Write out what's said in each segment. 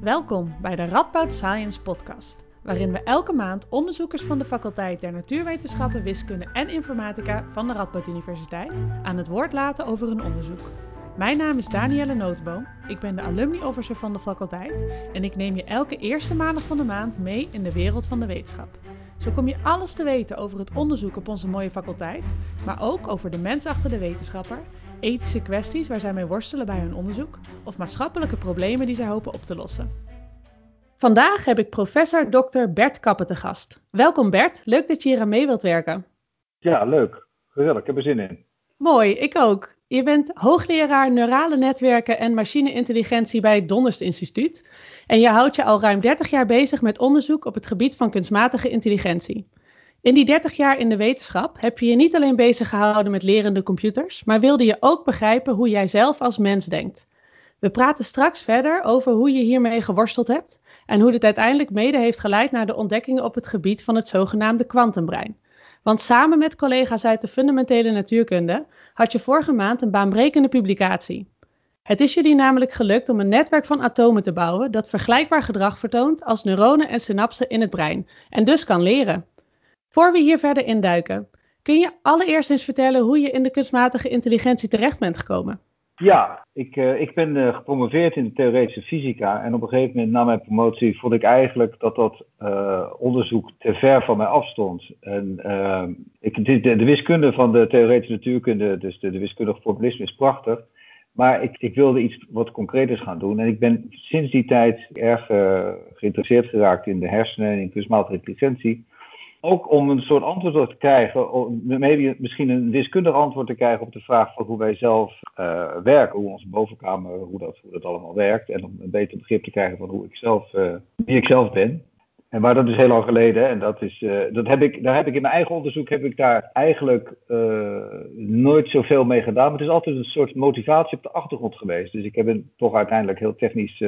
Welkom bij de Radboud Science Podcast, waarin we elke maand onderzoekers van de faculteit der Natuurwetenschappen, Wiskunde en Informatica van de Radboud Universiteit aan het woord laten over hun onderzoek. Mijn naam is Danielle Notenboom, ik ben de alumni officer van de faculteit en ik neem je elke eerste maandag van de maand mee in de wereld van de wetenschap. Zo kom je alles te weten over het onderzoek op onze mooie faculteit, maar ook over de mens achter de wetenschapper ethische kwesties waar zij mee worstelen bij hun onderzoek of maatschappelijke problemen die zij hopen op te lossen. Vandaag heb ik professor Dr. Bert Kappen te gast. Welkom Bert, leuk dat je hier aan mee wilt werken. Ja, leuk. Gezellig, ik heb er zin in. Mooi, ik ook. Je bent hoogleraar neurale netwerken en machine-intelligentie bij het Donderst Instituut. En je houdt je al ruim 30 jaar bezig met onderzoek op het gebied van kunstmatige intelligentie. In die 30 jaar in de wetenschap heb je je niet alleen bezig gehouden met lerende computers, maar wilde je ook begrijpen hoe jij zelf als mens denkt. We praten straks verder over hoe je hiermee geworsteld hebt en hoe dit uiteindelijk mede heeft geleid naar de ontdekkingen op het gebied van het zogenaamde kwantumbrein. Want samen met collega's uit de fundamentele natuurkunde had je vorige maand een baanbrekende publicatie. Het is jullie namelijk gelukt om een netwerk van atomen te bouwen dat vergelijkbaar gedrag vertoont als neuronen en synapsen in het brein en dus kan leren. Voor we hier verder induiken, kun je allereerst eens vertellen hoe je in de kunstmatige intelligentie terecht bent gekomen? Ja, ik, uh, ik ben uh, gepromoveerd in de theoretische fysica. En op een gegeven moment na mijn promotie vond ik eigenlijk dat dat uh, onderzoek te ver van mij afstond. En ik, de, de, wiskunde van de theoretische natuurkunde, dus de, de wiskundige formulisme, is prachtig. Maar ik, ik, wilde iets wat concreters gaan doen. En ik ben sinds die tijd erg geïnteresseerd geraakt in de hersenen en in kunstmatige intelligentie ook om een soort antwoord te krijgen, misschien een wiskundig antwoord te krijgen op de vraag van hoe wij zelf uh, werken, hoe onze bovenkamer, hoe dat, hoe dat allemaal werkt. En om een beter begrip te krijgen van hoe ik zelf, uh, wie ik zelf ben. En maar dat is heel lang geleden. En dat is, uh, dat heb ik, daar heb ik in mijn eigen onderzoek heb ik daar eigenlijk nooit zoveel mee gedaan. Maar het is altijd een soort motivatie op de achtergrond geweest. Dus ik heb toch uiteindelijk heel technisch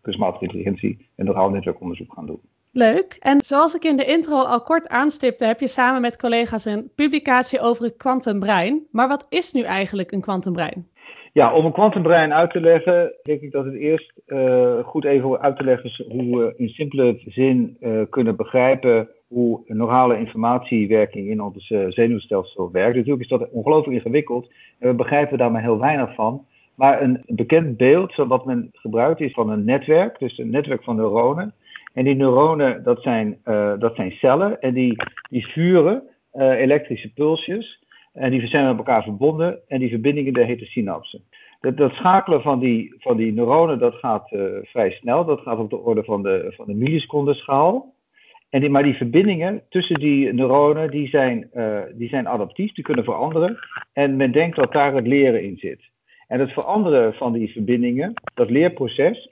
kunstmatige intelligentie en nogal netwerkonderzoek gaan doen. Leuk. En zoals ik in de intro al kort aanstipte, heb je samen met collega's een publicatie over het kwantumbrein. Maar wat is nu eigenlijk een kwantumbrein? Ja, om een kwantumbrein uit te leggen, denk ik dat het eerst uh, goed even uit te leggen is hoe we in simpele zin uh, kunnen begrijpen hoe neurale informatiewerking in ons uh, zenuwstelsel werkt. Natuurlijk is dat ongelooflijk ingewikkeld en we begrijpen daar maar heel weinig van. Maar een bekend beeld wat men gebruikt is van een netwerk, dus een netwerk van neuronen. En die neuronen, dat zijn, uh, dat zijn cellen en die, die vuren uh, elektrische pulsjes. En die zijn met elkaar verbonden en die verbindingen, dat heten synapsen. Dat, dat schakelen van die, van die neuronen, dat gaat uh, vrij snel. Dat gaat op de orde van de, van de. En die, maar die verbindingen tussen die neuronen, die zijn, die zijn adaptief, die kunnen veranderen. En men denkt dat daar het leren in zit. En het veranderen van die verbindingen, dat leerproces,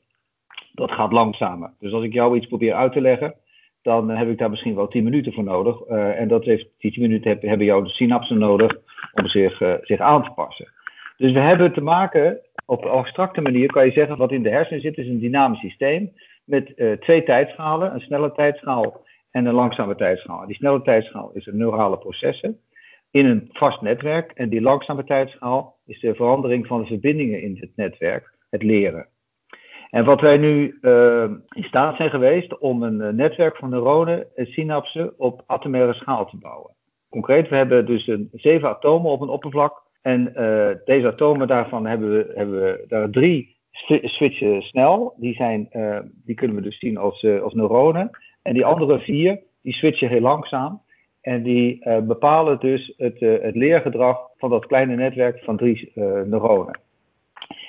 dat gaat langzamer. Dus als ik jou iets probeer uit te leggen, dan heb ik daar misschien wel 10 minuten voor nodig. Uh, en dat heeft, die 10 minuten heb, hebben jouw synapsen nodig om zich, uh, zich aan te passen. Dus we hebben te maken, op een abstracte manier kan je zeggen, wat in de hersenen zit, is een dynamisch systeem met uh, twee tijdschalen, een snelle tijdschaal en een langzame tijdschaal. Die snelle tijdschaal is een neurale processen in een vast netwerk en die langzame tijdschaal is de verandering van de verbindingen in het netwerk, het leren. En wat wij nu uh, in staat zijn geweest om een uh, netwerk van neuronen en synapsen op atomaire schaal te bouwen. Concreet, we hebben dus een, zeven atomen op een oppervlak. En deze atomen, daarvan hebben we, hebben we daar drie switchen snel. Die, zijn, die kunnen we dus zien als, als neuronen. En die andere vier, die switchen heel langzaam. En die bepalen dus het, het leergedrag van dat kleine netwerk van drie neuronen.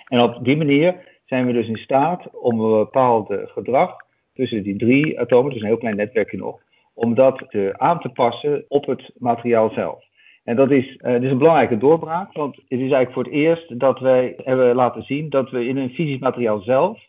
En op die manier zijn we dus in staat om een bepaald gedrag tussen die drie atomen, dus een heel klein netwerkje nog, om dat te, aan te passen op het materiaal zelf. En dat is, dat is een belangrijke doorbraak, want het is eigenlijk voor het eerst dat wij hebben laten zien dat we in een fysisch materiaal zelf,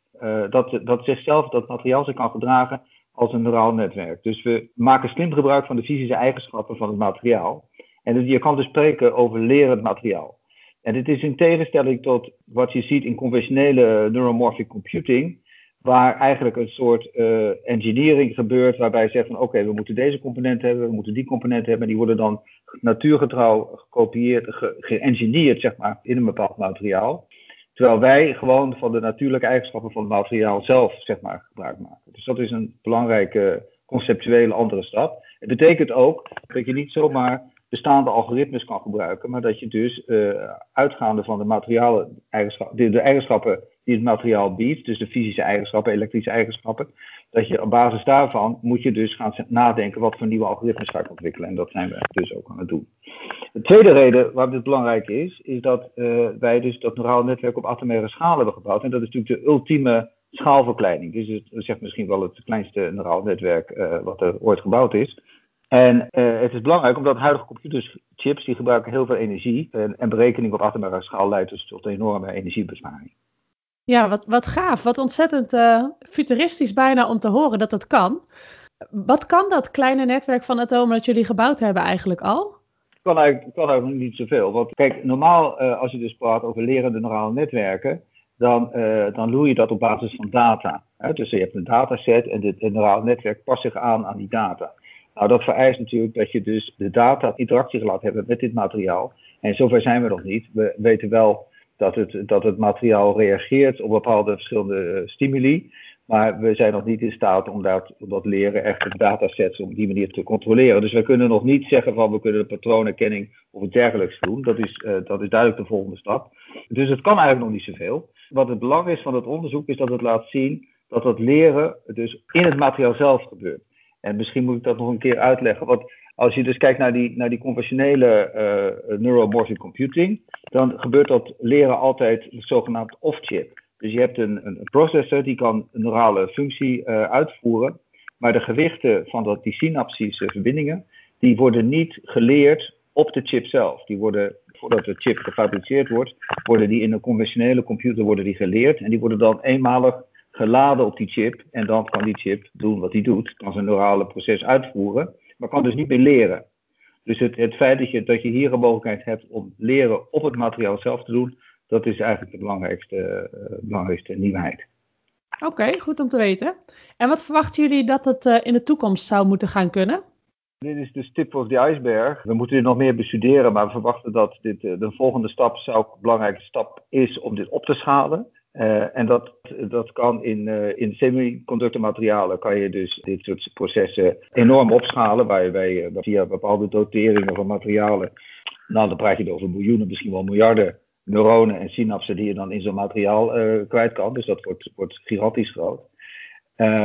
dat, dat zichzelf, dat materiaal zich kan gedragen als een neuraal netwerk. Dus we maken slim gebruik van de fysische eigenschappen van het materiaal. En je kan dus spreken over lerend materiaal. En dit is in tegenstelling tot wat je ziet in conventionele neuromorphic computing, waar eigenlijk een soort uh, engineering gebeurt, waarbij je zegt van oké, we moeten deze component hebben, we moeten die component hebben, en die worden dan natuurgetrouw gekopieerd, ge geëngineerd, zeg maar, in een bepaald materiaal. Terwijl wij gewoon van de natuurlijke eigenschappen van het materiaal zelf zeg maar, gebruik maken. Dus dat is een belangrijke conceptuele andere stap. Het betekent ook dat je niet zomaar bestaande algoritmes kan gebruiken, maar dat je dus uh, uitgaande van de materialen eigenschappen, de, eigenschappen die het materiaal biedt, dus de fysische eigenschappen, elektrische eigenschappen, dat je op basis daarvan moet je dus gaan nadenken wat voor nieuwe algoritmes ga ik ontwikkelen. En dat zijn we dus ook aan het doen. De tweede reden waarom dit belangrijk is, is dat uh, wij dus dat neurale netwerk op atomaire schaal hebben gebouwd. En dat is natuurlijk de ultieme schaalverkleining. Dus het zegt misschien wel het kleinste neuraal netwerk uh, wat er ooit gebouwd is. En uh, het is belangrijk omdat huidige computerchips die gebruiken heel veel energie. En, en berekening op atomaire schaal leidt dus tot een enorme energiebesparing. Ja, wat, wat gaaf. Wat ontzettend uh, futuristisch bijna om te horen dat dat kan. Wat kan dat kleine netwerk van atomen dat jullie gebouwd hebben eigenlijk al? Kan eigenlijk, kan eigenlijk niet zoveel. Want kijk, normaal uh, als je dus praat over lerende neurale netwerken, dan, uh, dan doe je dat op basis van data. Hè? Dus je hebt een dataset en het neurale netwerk past zich aan aan die data. Nou, dat vereist natuurlijk dat je dus de data interactie laat hebben met dit materiaal. En zover zijn we nog niet. We weten wel dat het, dat het materiaal reageert op bepaalde verschillende eh, stimuli. Maar we zijn nog niet in staat om dat, om dat leren echt op datasets op die manier te controleren. Dus we kunnen nog niet zeggen van we kunnen de patroonherkenning of iets dergelijks doen. Dat is, uh, dat is duidelijk de volgende stap. Dus het kan eigenlijk nog niet zoveel. Wat het belang is van het onderzoek is dat het laat zien dat dat leren dus in het materiaal zelf gebeurt. En misschien moet ik dat nog een keer uitleggen. Want als je dus kijkt naar die, naar die conventionele uh, neuromorphic computing, dan gebeurt dat leren altijd zogenaamd off-chip. Dus je hebt een, een processor die kan een neurale functie uh, uitvoeren, maar de gewichten van dat, die synaptische verbindingen, die worden niet geleerd op de chip zelf. Die worden, voordat de chip gefabriceerd wordt, worden die in een conventionele computer worden die geleerd en die worden dan eenmalig geladen op die chip. En dan kan die chip doen wat hij doet, kan zijn neurale proces uitvoeren, maar kan dus niet meer leren. Dus het, het feit dat je, dat je hier een mogelijkheid hebt om leren op het materiaal zelf te doen, dat is eigenlijk de belangrijkste, uh, belangrijkste nieuwheid. Oké, okay, goed om te weten. En wat verwachten jullie dat het uh, in de toekomst zou moeten gaan kunnen? Dit is de tip of the iceberg. We moeten dit nog meer bestuderen, maar we verwachten dat dit uh, de volgende stap zou een belangrijke stap is om dit op te schalen. Uh, en dat, dat kan in, uh, in semiconductormaterialen kan je dus dit soort processen enorm opschalen, waar je via bepaalde doteringen van materialen, nou dan praat je over miljoenen, misschien wel miljarden neuronen en synapsen die je dan in zo'n materiaal kwijt kan. Dus dat wordt, wordt gigantisch groot.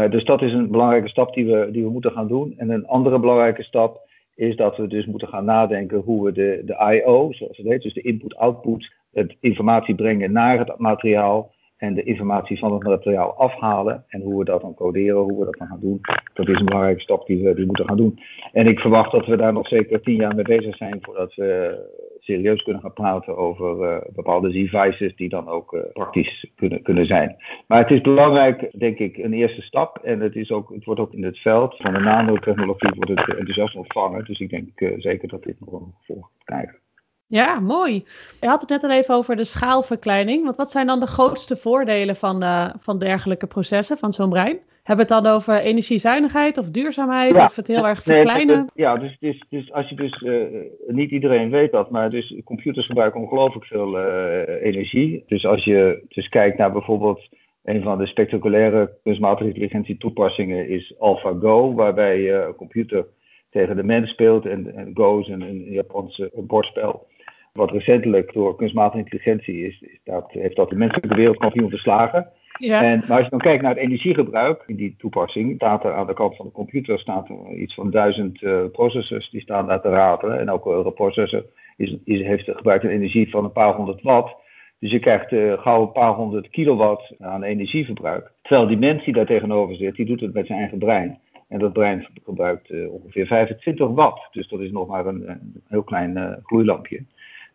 dus dat is een belangrijke stap die we, die we moeten gaan doen. En een andere belangrijke stap is dat we dus moeten gaan nadenken hoe we de, de I.O., zoals het heet, dus de input-output, het informatie brengen naar het materiaal, en de informatie van het materiaal afhalen. En hoe we dat dan coderen, hoe we dat dan gaan doen, dat is een belangrijke stap die we, die moeten gaan doen. En ik verwacht dat we daar nog zeker tien jaar mee bezig zijn voordat we serieus kunnen gaan praten over uh, bepaalde devices die dan ook uh, praktisch kunnen, kunnen zijn. Maar het is belangrijk, denk ik, een eerste stap. En het, is ook, het wordt ook in het veld van de nanotechnologie wordt het enthousiast ontvangen. Dus ik denk uh, zeker dat dit nog een gevolg krijgen. Ja, mooi. Je had het net al even over de schaalverkleining. Want wat zijn dan de grootste voordelen van, uh, van dergelijke processen, van zo'n brein? Hebben we het dan over energiezuinigheid of duurzaamheid ja, of het heel erg verkleinen? Nee, het, ja, dus, dus, dus, als je dus, uh, niet iedereen weet dat, maar dus computers gebruiken ongelooflijk veel uh, energie. Dus als je dus kijkt naar bijvoorbeeld een van de spectaculaire kunstmatige intelligentie toepassingen is AlphaGo, waarbij je een computer tegen de mens speelt en, en Go is een, een Japanse bordspel wat recentelijk door kunstmatige intelligentie is, is dat, heeft dat de menselijke wereldkampioen verslagen. Ja. En, maar als je dan kijkt naar het energiegebruik in die toepassing, staat er aan de kant van de computer staat er iets van duizend uh, processors die staan daar te ratelen. En elke processor is, is, heeft gebruikt een energie van een paar honderd watt. Dus je krijgt uh, gauw een paar honderd kilowatt aan energieverbruik. Terwijl die mens die daar tegenover zit, die doet het met zijn eigen brein. En dat brein gebruikt uh, ongeveer 25 watt. Dus dat is nog maar een, een heel klein gloeilampje.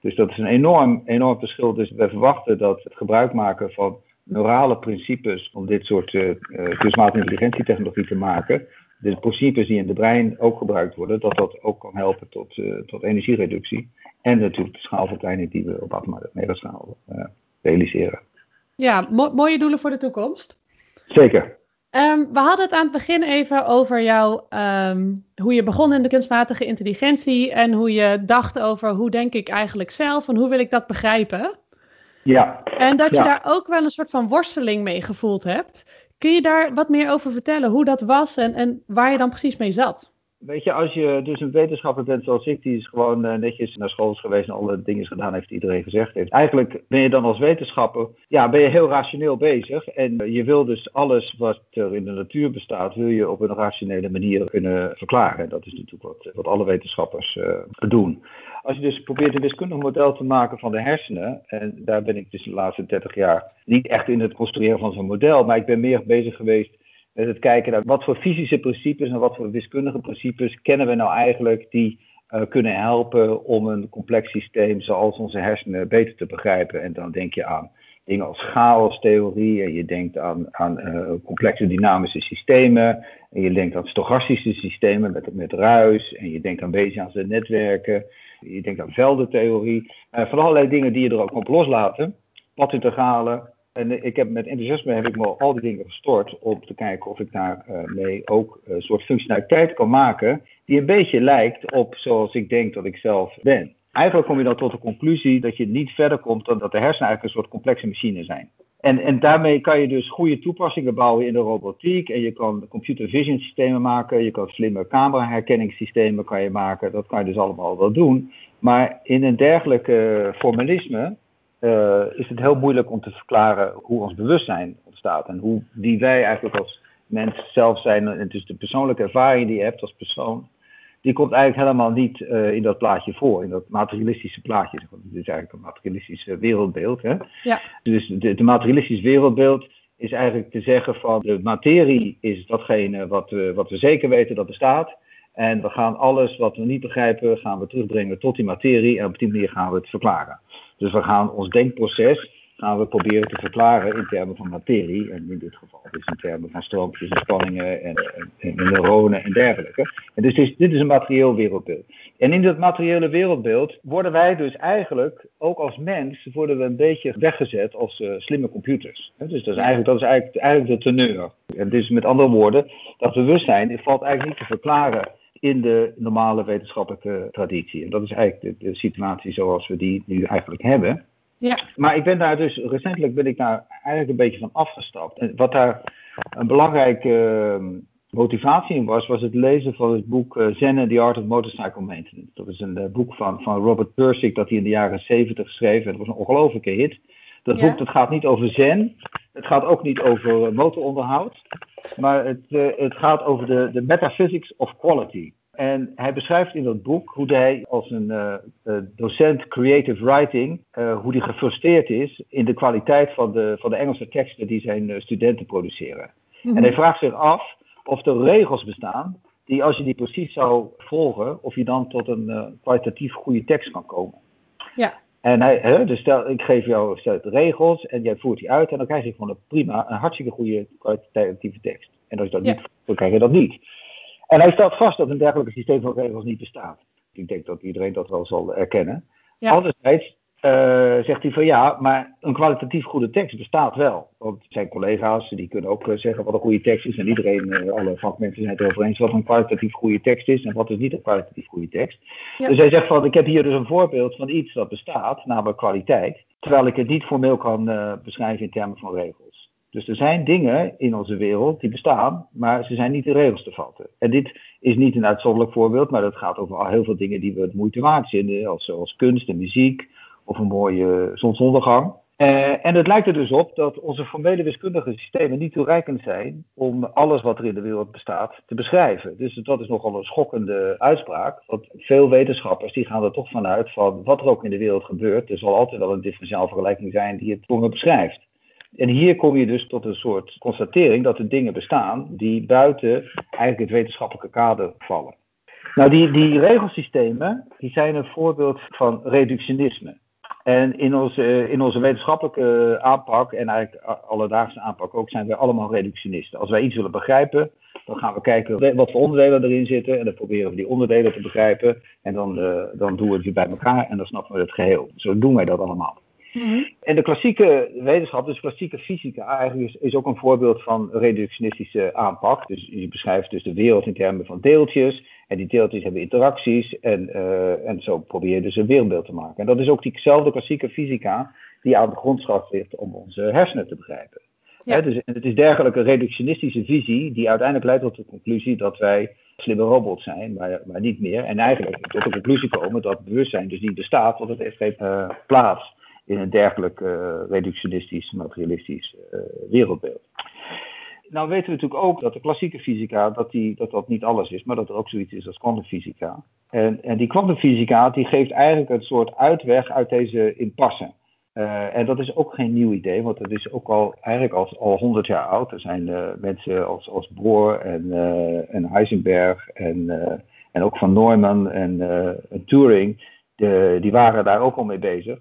Dus dat is een enorm, enorm verschil. Dus we verwachten dat het gebruik maken van neurale principes om dit soort uh, kunstmatige intelligentietechnologie te maken, de principes die in de brein ook gebruikt worden, dat dat ook kan helpen tot, uh, tot energiereductie. En natuurlijk de schaalverkleining die we op atomaire schaal uh, realiseren. Ja, mo mooie doelen voor de toekomst. Zeker. Um, we hadden het aan het begin even over jou, um, hoe je begon in de kunstmatige intelligentie en hoe je dacht over hoe denk ik eigenlijk zelf en hoe wil ik dat begrijpen. Ja. En dat je Ja. daar ook wel een soort van worsteling mee gevoeld hebt. Kun je daar wat meer over vertellen, hoe dat was en, en waar je dan precies mee zat? Weet je, als je dus een wetenschapper bent zoals ik, die is gewoon eh, netjes naar school is geweest en alle dingen gedaan heeft iedereen gezegd heeft. Eigenlijk ben je dan als wetenschapper, ja, ben je heel rationeel bezig. En eh, je wil dus alles wat er in de natuur bestaat, wil je op een rationele manier kunnen verklaren. Dat is natuurlijk wat, wat alle wetenschappers eh, doen. Als je dus probeert een wiskundig model te maken van de hersenen, en daar ben ik dus de laatste 30 jaar niet echt in het construeren van zo'n model, maar ik ben meer bezig geweest met het kijken naar wat voor fysische principes en wat voor wiskundige principes kennen we nou eigenlijk die uh, kunnen helpen om een complex systeem zoals onze hersenen beter te begrijpen. En dan denk je aan dingen als chaostheorie en je denkt aan, aan uh, complexe dynamische systemen. En je denkt aan stochastische systemen met, met ruis en je denkt aan Bayesiaanse netwerken, je denkt aan veldentheorie, uh, van allerlei dingen die je er ook op loslaten, padintegralen, en ik heb met enthousiasme heb ik me al die dingen gestort om te kijken of ik daarmee uh, ook een soort functionaliteit kan maken die een beetje lijkt op zoals ik denk dat ik zelf ben. Eigenlijk kom je dan tot de conclusie dat je niet verder komt dan dat de hersenen eigenlijk een soort complexe machine zijn. En, en daarmee kan je dus goede toepassingen bouwen in de robotiek. En je kan computer vision systemen maken. Je kan slimme cameraherkenningssystemen kan je maken. Dat kan je dus allemaal wel doen. Maar in een dergelijke formalisme uh, is het heel moeilijk om te verklaren hoe ons bewustzijn ontstaat. En hoe die wij eigenlijk als mens zelf zijn. En dus de persoonlijke ervaring die je hebt als persoon. Die komt eigenlijk helemaal niet uh, in dat plaatje voor. In dat materialistische plaatje. Het is eigenlijk een materialistisch uh, wereldbeeld. Hè? Ja. Dus de, de materialistisch wereldbeeld is eigenlijk te zeggen van de materie is datgene wat we, wat we zeker weten dat bestaat. En we gaan alles wat we niet begrijpen, gaan we terugbrengen tot die materie. En op die manier gaan we het verklaren. Dus we gaan ons denkproces gaan we proberen te verklaren in termen van materie. En in dit geval dus in termen van stroompjes en spanningen en, en, en neuronen en dergelijke. En dus dit is, dit is een materieel wereldbeeld. En in dat materiële wereldbeeld worden wij dus eigenlijk, ook als mens, worden we een beetje weggezet als uh, slimme computers. Dus dat is eigenlijk, dat is eigenlijk, eigenlijk de teneur. En dus met andere woorden, dat bewustzijn valt eigenlijk niet te verklaren in de normale wetenschappelijke traditie. En dat is eigenlijk de, de, situatie zoals we die nu eigenlijk hebben. Ja. Maar ik ben daar dus, recentelijk ben ik daar eigenlijk een beetje van afgestapt. En wat daar een belangrijke uh, motivatie in was, was het lezen van het boek uh, Zen and the Art of Motorcycle Maintenance. Dat is een uh, boek van, van Robert Pirsig dat hij in de jaren 70 schreef. En dat was een ongelofelijke hit. Dat Ja. boek dat gaat niet over zen, het gaat ook niet over eh, motoronderhoud, maar het, uh, het gaat over de, de metaphysics of quality. En hij beschrijft in dat boek hoe hij als een uh, uh, docent creative writing, uh, hoe hij gefrustreerd is in de kwaliteit van de, van de Engelse teksten die zijn studenten produceren. Mhm. En hij vraagt zich af of er regels bestaan die als je die precies zou volgen, of je dan tot een kwalitatief goede tekst kan komen. Ja. En hij, hè, dus stel, ik geef jou stel, de regels en jij voert die uit en dan krijg je gewoon een prima, een hartstikke goede kwalitatieve tekst. En als je dat Ja. niet, dan krijg je dat niet. En hij stelt vast dat een dergelijk systeem van regels niet bestaat. Ik denk dat iedereen dat wel zal erkennen. Ja. Anderzijds zegt hij van ja, maar een kwalitatief goede tekst bestaat wel. Want zijn collega's die kunnen ook uh, zeggen wat een goede tekst is. En iedereen, uh, alle vakmensen zijn het erover eens wat een kwalitatief goede tekst is en wat is niet een kwalitatief goede tekst. Ja. Dus hij zegt van ik heb hier dus een voorbeeld van iets dat bestaat, namelijk kwaliteit. Terwijl ik het niet formeel kan beschrijven in termen van regels. Dus er zijn dingen in onze wereld die bestaan, maar ze zijn niet in regels te vatten. En dit is niet een uitzonderlijk voorbeeld, maar dat gaat over al heel veel dingen die we het moeite waard vinden, als, zoals kunst en muziek of een mooie zonsondergang. Uh, en het lijkt er dus op dat onze formele wiskundige systemen niet toereikend zijn om alles wat er in de wereld bestaat te beschrijven. Dus dat is nogal een schokkende uitspraak. Want veel wetenschappers die gaan er toch vanuit van wat er ook in de wereld gebeurt, er zal altijd wel een differentiaal vergelijking zijn die het voor beschrijft. En hier kom je dus tot een soort constatering dat er dingen bestaan die buiten eigenlijk het wetenschappelijke kader vallen. Nou, die, die regelsystemen die zijn een voorbeeld van reductionisme. En in onze, in onze wetenschappelijke aanpak en eigenlijk alledaagse aanpak ook zijn wij allemaal reductionisten. Als wij iets willen begrijpen, dan gaan we kijken wat voor onderdelen erin zitten en dan proberen we die onderdelen te begrijpen en dan, uh, dan doen we het weer bij elkaar en dan snappen we het geheel. Zo doen wij dat allemaal. Mm -hmm. En de klassieke wetenschap, dus klassieke fysica, eigenlijk is, is, ook een voorbeeld van reductionistische aanpak. Dus je beschrijft dus de wereld in termen van deeltjes. En die deeltjes hebben interacties. En, uh, en zo probeer je dus een wereldbeeld te maken. En dat is ook diezelfde klassieke fysica die aan de grondslag ligt om onze hersenen te begrijpen. dus het is dergelijke reductionistische visie die uiteindelijk leidt tot de conclusie dat wij slimme robots zijn, maar, maar niet meer. En eigenlijk tot de conclusie komen dat bewustzijn dus niet bestaat, want het heeft geen uh, plaats in een dergelijk uh, reductionistisch, materialistisch wereldbeeld. Nou weten we natuurlijk ook dat de klassieke fysica, dat, die, dat dat niet alles is, maar dat er ook zoiets is als kwantumfysica. En, en die kwantumfysica die geeft eigenlijk een soort uitweg uit deze impasse. Uh, en dat is ook geen nieuw idee, want het is ook al eigenlijk al, al 100 jaar oud. Er zijn uh, mensen als, als Bohr en, uh, en Heisenberg en, en ook van Neumann en, Turing, die waren daar ook al mee bezig.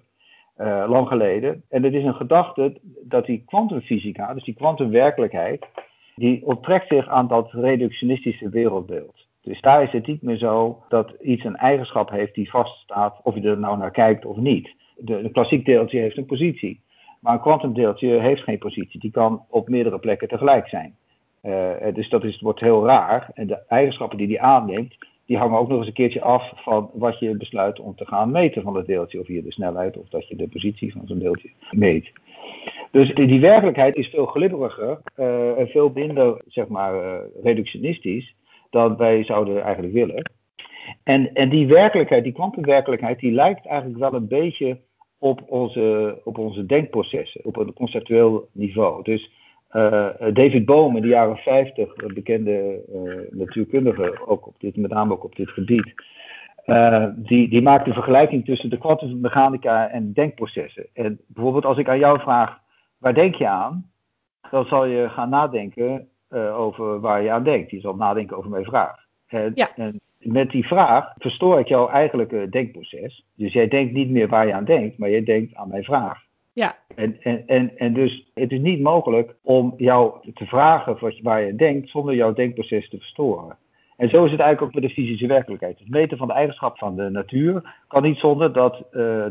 Uh, lang geleden. En het is een gedachte dat die kwantumfysica, dus die kwantumwerkelijkheid, die onttrekt zich aan dat reductionistische wereldbeeld. Dus daar is het niet meer zo dat iets een eigenschap heeft die vaststaat, of je er nou naar kijkt of niet. De, de klassiek deeltje heeft een positie, maar een kwantumdeeltje heeft geen positie. Die kan op meerdere plekken tegelijk zijn. Uh, dus dat is, wordt heel raar. En de eigenschappen die die aanneemt, die hangen ook nog eens een keertje af van wat je besluit om te gaan meten van het deeltje. Of je de snelheid of dat je de positie van zo'n deeltje meet. Dus die, werkelijkheid is veel glibberiger uh, en veel minder zeg maar, uh, reductionistisch dan wij zouden eigenlijk willen. En, en die werkelijkheid, die kwantumwerkelijkheid, die lijkt eigenlijk wel een beetje op onze, op onze denkprocessen, op een conceptueel niveau. Dus uh, David Bohm in de jaren 50, een bekende uh, natuurkundige, ook op dit, met name ook op dit gebied, uh, die, die maakt een vergelijking tussen de kwantummechanica en denkprocessen. En bijvoorbeeld als ik aan jou vraag, waar denk je aan? Dan zal je gaan nadenken over waar je aan denkt. Je zal nadenken over mijn vraag. En, ja. en met die vraag verstoor ik jouw eigenlijke denkproces. Dus jij denkt niet meer waar je aan denkt, maar je denkt aan mijn vraag. Ja. En, en, en, en dus het is niet mogelijk om jou te vragen wat, waar je denkt zonder jouw denkproces te verstoren. En zo is het eigenlijk ook met de fysische werkelijkheid. Het meten van de eigenschap van de natuur kan niet zonder dat uh,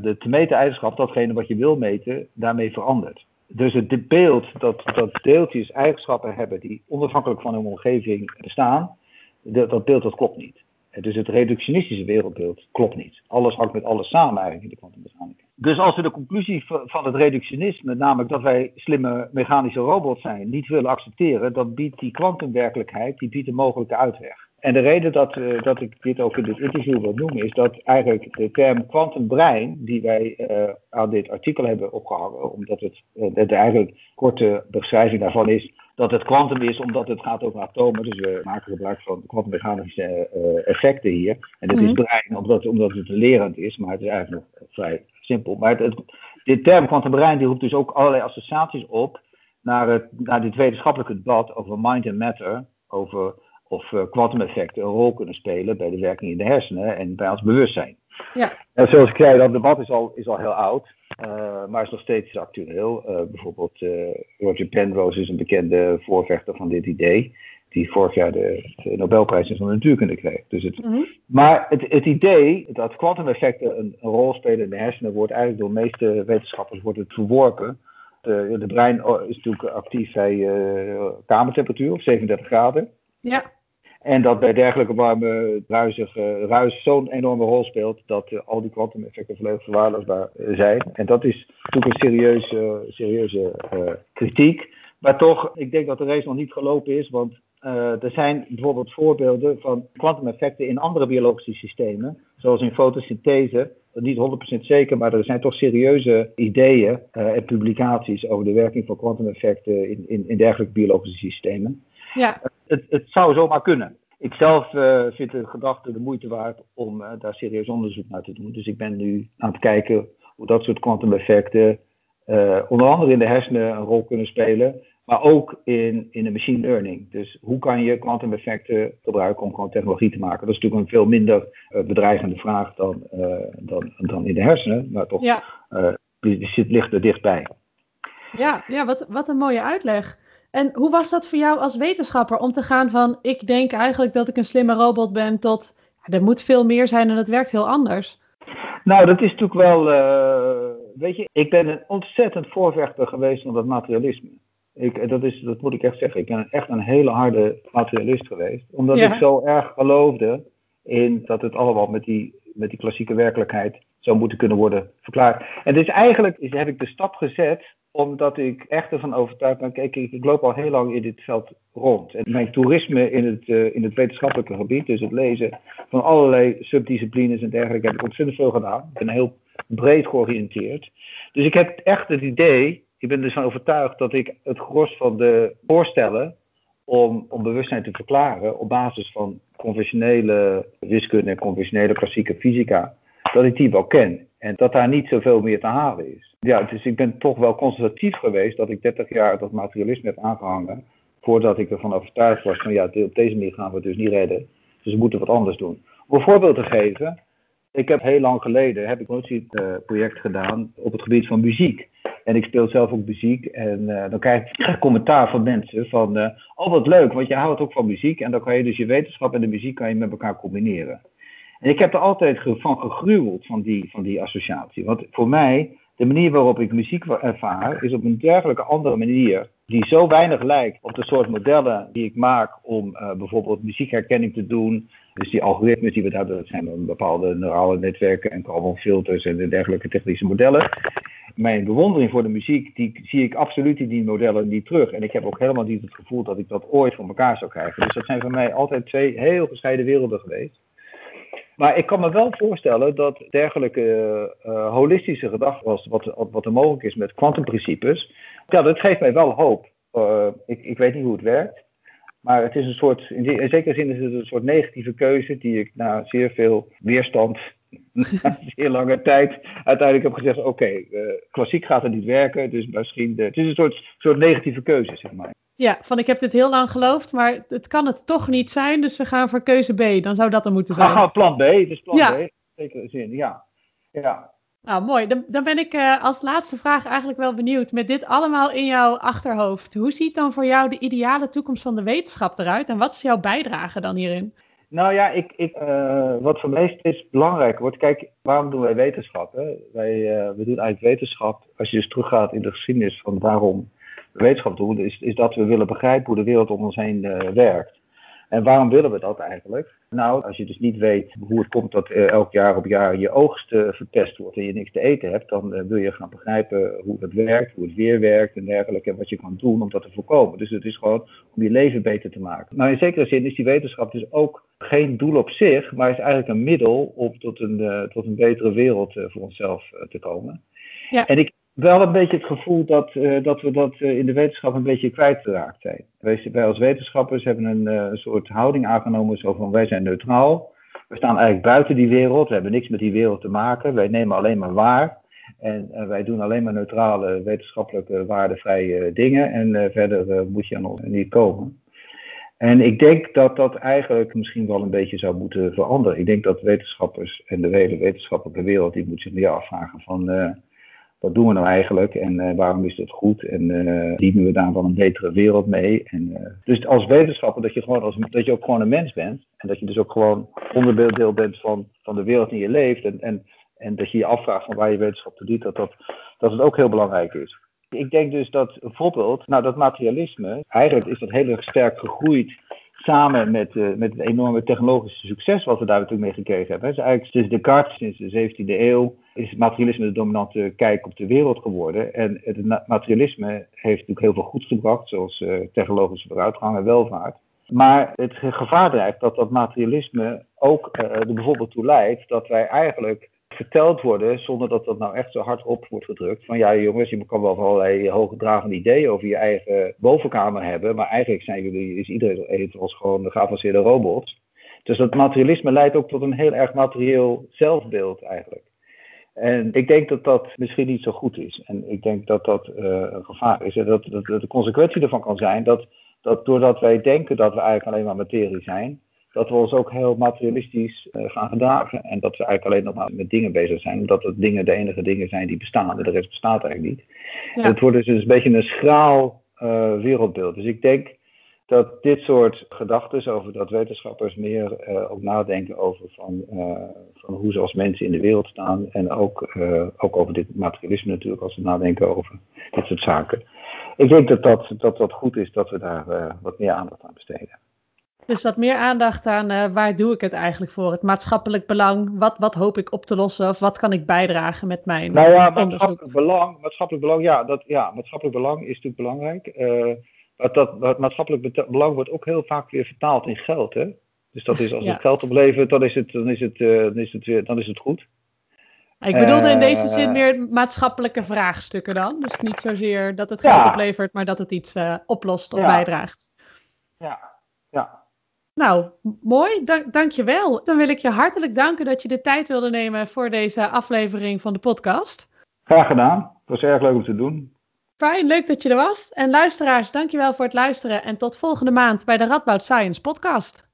de te meten eigenschap, datgene wat je wil meten, daarmee verandert. Dus het beeld dat, dat deeltjes eigenschappen hebben die onafhankelijk van hun omgeving bestaan, dat, dat beeld dat klopt niet. Dus het reductionistische wereldbeeld klopt niet. Alles hangt met alles samen eigenlijk in de kwantummechanica. Dus als we de conclusie van het reductionisme, namelijk dat wij slimme mechanische robots zijn, niet willen accepteren, dan biedt die kwantumwerkelijkheid die biedt een mogelijke uitweg. En de reden dat, uh, dat ik dit ook in dit interview wil noemen, is dat eigenlijk de term kwantumbrein, die wij uh, aan dit artikel hebben opgehangen, omdat het uh, de eigenlijk korte beschrijving daarvan is dat het kwantum is omdat het gaat over atomen. Dus we maken gebruik van kwantummechanische effecten hier. En mm -hmm. is brein omdat, omdat het lerend is, maar het is eigenlijk nog vrij simpel. Maar het, het, dit term kwantumbrein die roept dus ook allerlei associaties op naar, het, naar dit wetenschappelijke debat over mind and matter, over of kwantumeffecten een rol kunnen spelen bij de werking in de hersenen en bij ons bewustzijn. Ja. En zoals ik zei, dat debat is al, is al heel oud, uh, maar is nog steeds actueel. Uh, bijvoorbeeld uh, Roger Penrose is een bekende voorvechter van dit idee, die vorig jaar de, de Nobelprijs in de natuurkunde kreeg. Dus het, mm -hmm. Maar het, het idee dat kwantumeffecten een, een, rol spelen in de hersenen wordt eigenlijk door de meeste wetenschappers wordt het verworpen. De, de brein is natuurlijk actief bij kamertemperatuur of 37 graden. Ja. En dat bij dergelijke warme, ruizige ruis zo'n enorme rol speelt dat uh, al die kwantumeffecten volledig verwaarloosbaar uh, zijn. En dat is natuurlijk een serieuze, serieuze uh, kritiek. Maar toch, ik denk dat de race nog niet gelopen is, want er zijn bijvoorbeeld voorbeelden van kwantumeffecten in andere biologische systemen, zoals in fotosynthese. Niet 100% zeker, maar er zijn toch serieuze ideeën en publicaties over de werking van kwantumeffecten in, in, in dergelijke biologische systemen. Ja. Het, het zou zomaar kunnen. Ik zelf uh, vind de gedachte de moeite waard om daar serieus onderzoek naar te doen. Dus ik ben nu aan het kijken hoe dat soort kwantumeffecten onder andere in de hersenen een rol kunnen spelen, maar ook in, in de machine learning. Dus hoe kan je kwantumeffecten gebruiken om gewoon technologie te maken? Dat is natuurlijk een veel minder bedreigende vraag dan, dan, dan in de hersenen, maar toch ja. zit, ligt er dichtbij. Ja, ja wat, wat een mooie uitleg. En hoe was dat voor jou als wetenschapper om te gaan van ik denk eigenlijk dat ik een slimme robot ben tot er moet veel meer zijn en het werkt heel anders? Nou, dat is natuurlijk wel, uh, weet je, ik ben een ontzettend voorvechter geweest van dat materialisme. Ik, dat, is, dat moet ik echt zeggen. Ik ben echt een hele harde materialist geweest. Omdat ja. ik zo erg geloofde in dat het allemaal met die, met die klassieke werkelijkheid zou moeten kunnen worden verklaard. En dus eigenlijk is, heb ik de stap gezet omdat ik echt ervan overtuigd ben. Kijk, ik, ik, loop al heel lang in dit veld rond. En mijn toerisme in het, uh, in het wetenschappelijke gebied, dus het lezen van allerlei subdisciplines en dergelijke, heb ik ontzettend veel gedaan. Ik ben heel breed georiënteerd. Dus ik heb echt het idee, ik ben dus van overtuigd dat ik het gros van de voorstellen om, om bewustzijn te verklaren op basis van conventionele wiskunde en conventionele klassieke fysica, dat ik die wel ken. En dat daar niet zoveel meer te halen is. Ja, dus ik ben toch wel conservatief geweest dat ik 30 jaar dat materialisme heb aangehangen. Voordat ik ervan overtuigd was van ja, op deze manier gaan we het dus niet redden. Dus we moeten wat anders doen. Om een voorbeeld te geven. Ik heb heel lang geleden heb ik een project gedaan op het gebied van muziek. En ik speel zelf ook muziek. En uh, dan krijg ik commentaar van mensen van, uh, oh wat leuk, want je houdt ook van muziek. En dan kan je dus je wetenschap en de muziek kan je met elkaar combineren. En ik heb er altijd van gegruweld, van die, van die associatie. Want voor mij, de manier waarop ik muziek ervaar, is op een dergelijke andere manier. Die zo weinig lijkt op de soort modellen die ik maak om uh, bijvoorbeeld muziekherkenning te doen. Dus die algoritmes die we daar, dat zijn dan bepaalde neurale netwerken en Kalman filters en dergelijke technische modellen. Mijn bewondering voor de muziek, die zie ik absoluut in die modellen niet terug. En ik heb ook helemaal niet het gevoel dat ik dat ooit voor elkaar zou krijgen. Dus dat zijn voor mij altijd twee heel gescheiden werelden geweest. Maar ik kan me wel voorstellen dat dergelijke uh, holistische gedachte, was, wat, wat er mogelijk is met kwantumprincipes, ja, dat geeft mij wel hoop. Uh, ik, ik weet niet hoe het werkt. Maar het is een soort, in zekere zin is het een soort negatieve keuze die ik na zeer veel weerstand, na zeer lange tijd, uiteindelijk heb gezegd: oké, okay, uh, klassiek gaat er niet werken, dus misschien. De, het is een soort, soort negatieve keuze, zeg maar. Ja, van ik heb dit heel lang geloofd, maar het kan het toch niet zijn, dus we gaan voor keuze B. Dan zou dat er moeten zijn. Ah, plan B, dus plan ja. B, zeker zin, ja. ja. Nou, mooi. Dan, dan ben ik uh, als laatste vraag eigenlijk wel benieuwd. Met dit allemaal in jouw achterhoofd, hoe ziet dan voor jou de ideale toekomst van de wetenschap eruit? En wat is jouw bijdrage dan hierin? Nou ja, ik, ik, uh, wat voor mij steeds belangrijker wordt. Kijk, waarom doen wij wetenschap? Hè? Wij, uh, we doen eigenlijk wetenschap, als je dus teruggaat in de geschiedenis van waarom wetenschap doen, is, is dat we willen begrijpen hoe de wereld om ons heen uh, werkt. En waarom willen we dat eigenlijk? Nou, als je dus niet weet hoe het komt dat uh, elk jaar op jaar je oogst uh, verpest wordt en je niks te eten hebt, dan uh, wil je gaan begrijpen hoe het werkt, hoe het weer werkt en dergelijke, en wat je kan doen om dat te voorkomen. Dus het is gewoon om je leven beter te maken. Maar in zekere zin is die wetenschap dus ook geen doel op zich, maar is eigenlijk een middel om tot een, tot een betere wereld voor onszelf te komen. Ja. En ik, wel een beetje het gevoel dat, uh, dat we dat uh, in de wetenschap een beetje kwijtgeraakt zijn. Wij, als wetenschappers hebben een uh, soort houding aangenomen zo van wij zijn neutraal. We staan eigenlijk buiten die wereld, we hebben niks met die wereld te maken. Wij nemen alleen maar waar. En wij doen alleen maar neutrale, wetenschappelijke, waardevrije dingen. En verder moet je aan ons niet komen. En ik denk dat dat eigenlijk misschien wel een beetje zou moeten veranderen. Ik denk dat wetenschappers en de hele wetenschappelijke wereld, die moet zich meer afvragen van wat doen we nou eigenlijk en uh, waarom is dat goed en uh, dienen we daar wel een betere wereld mee. En, uh, dus als wetenschapper dat je, gewoon als, dat je ook gewoon een mens bent en dat je dus ook gewoon onderdeel bent van, van de wereld in je leeft en, en, en dat je je afvraagt van waar je wetenschap toe doet, dat, dat, dat het ook heel belangrijk is. Ik denk dus dat bijvoorbeeld, nou dat materialisme, eigenlijk is dat heel erg sterk gegroeid samen met, met het enorme technologische succes wat we daar natuurlijk mee gekregen hebben. Dus eigenlijk sinds Descartes, sinds de 17e eeuw, is materialisme de dominante kijk op de wereld geworden. En het materialisme heeft natuurlijk heel veel goeds gebracht, zoals uh, technologische vooruitgang en welvaart. Maar het gevaar dreigt dat dat materialisme ook uh, er bijvoorbeeld toe leidt dat wij eigenlijk verteld worden, zonder dat dat nou echt zo hard op wordt gedrukt. Van ja, jongens, je kan wel allerlei hoogdravende ideeën over je eigen bovenkamer hebben, maar eigenlijk zijn jullie, is iedereen als gewoon de geavanceerde robots. Dus dat materialisme leidt ook tot een heel erg materieel zelfbeeld eigenlijk. En ik denk dat dat misschien niet zo goed is. En ik denk dat dat uh, een gevaar is. En dat, dat, dat de consequentie ervan kan zijn dat, dat doordat wij denken dat we eigenlijk alleen maar materie zijn, dat we ons ook heel materialistisch uh, gaan gedragen. En dat we eigenlijk alleen nog maar met dingen bezig zijn, omdat het dingen de enige dingen zijn die bestaan. En de rest bestaat eigenlijk niet. Ja. Het wordt dus een beetje een schraal uh, wereldbeeld. Dus ik denk dat dit soort gedachten over dat wetenschappers meer uh, ook nadenken over van, van hoe ze als mensen in de wereld staan. En ook, ook over dit materialisme natuurlijk, als ze nadenken over dit soort zaken. Ik denk dat dat, dat, dat goed is dat we daar wat meer aandacht aan besteden. Dus wat meer aandacht aan waar doe ik het eigenlijk voor? Het maatschappelijk belang, wat, wat hoop ik op te lossen of wat kan ik bijdragen met mijn nou ja, maatschappelijk belang, maatschappelijk belang, ja, dat, ja, maatschappelijk belang is natuurlijk belangrijk. Maar dat, dat maatschappelijk belang wordt ook heel vaak weer vertaald in geld. Hè? Dus dat is als het geld oplevert, dan is het, dan is het, uh, dan is het, weer, dan is het goed. Ik bedoelde in deze zin meer maatschappelijke vraagstukken dan. Dus niet zozeer dat het geld oplevert, maar dat het iets oplost of bijdraagt. Ja, ja. Nou, mooi. Dank, dank je wel. Dan wil ik je hartelijk danken dat je de tijd wilde nemen voor deze aflevering van de podcast. Graag gedaan. Het was erg leuk om te doen. Fijn, leuk dat je er was. En luisteraars, dankjewel voor het luisteren en tot volgende maand bij de Radboud Science podcast.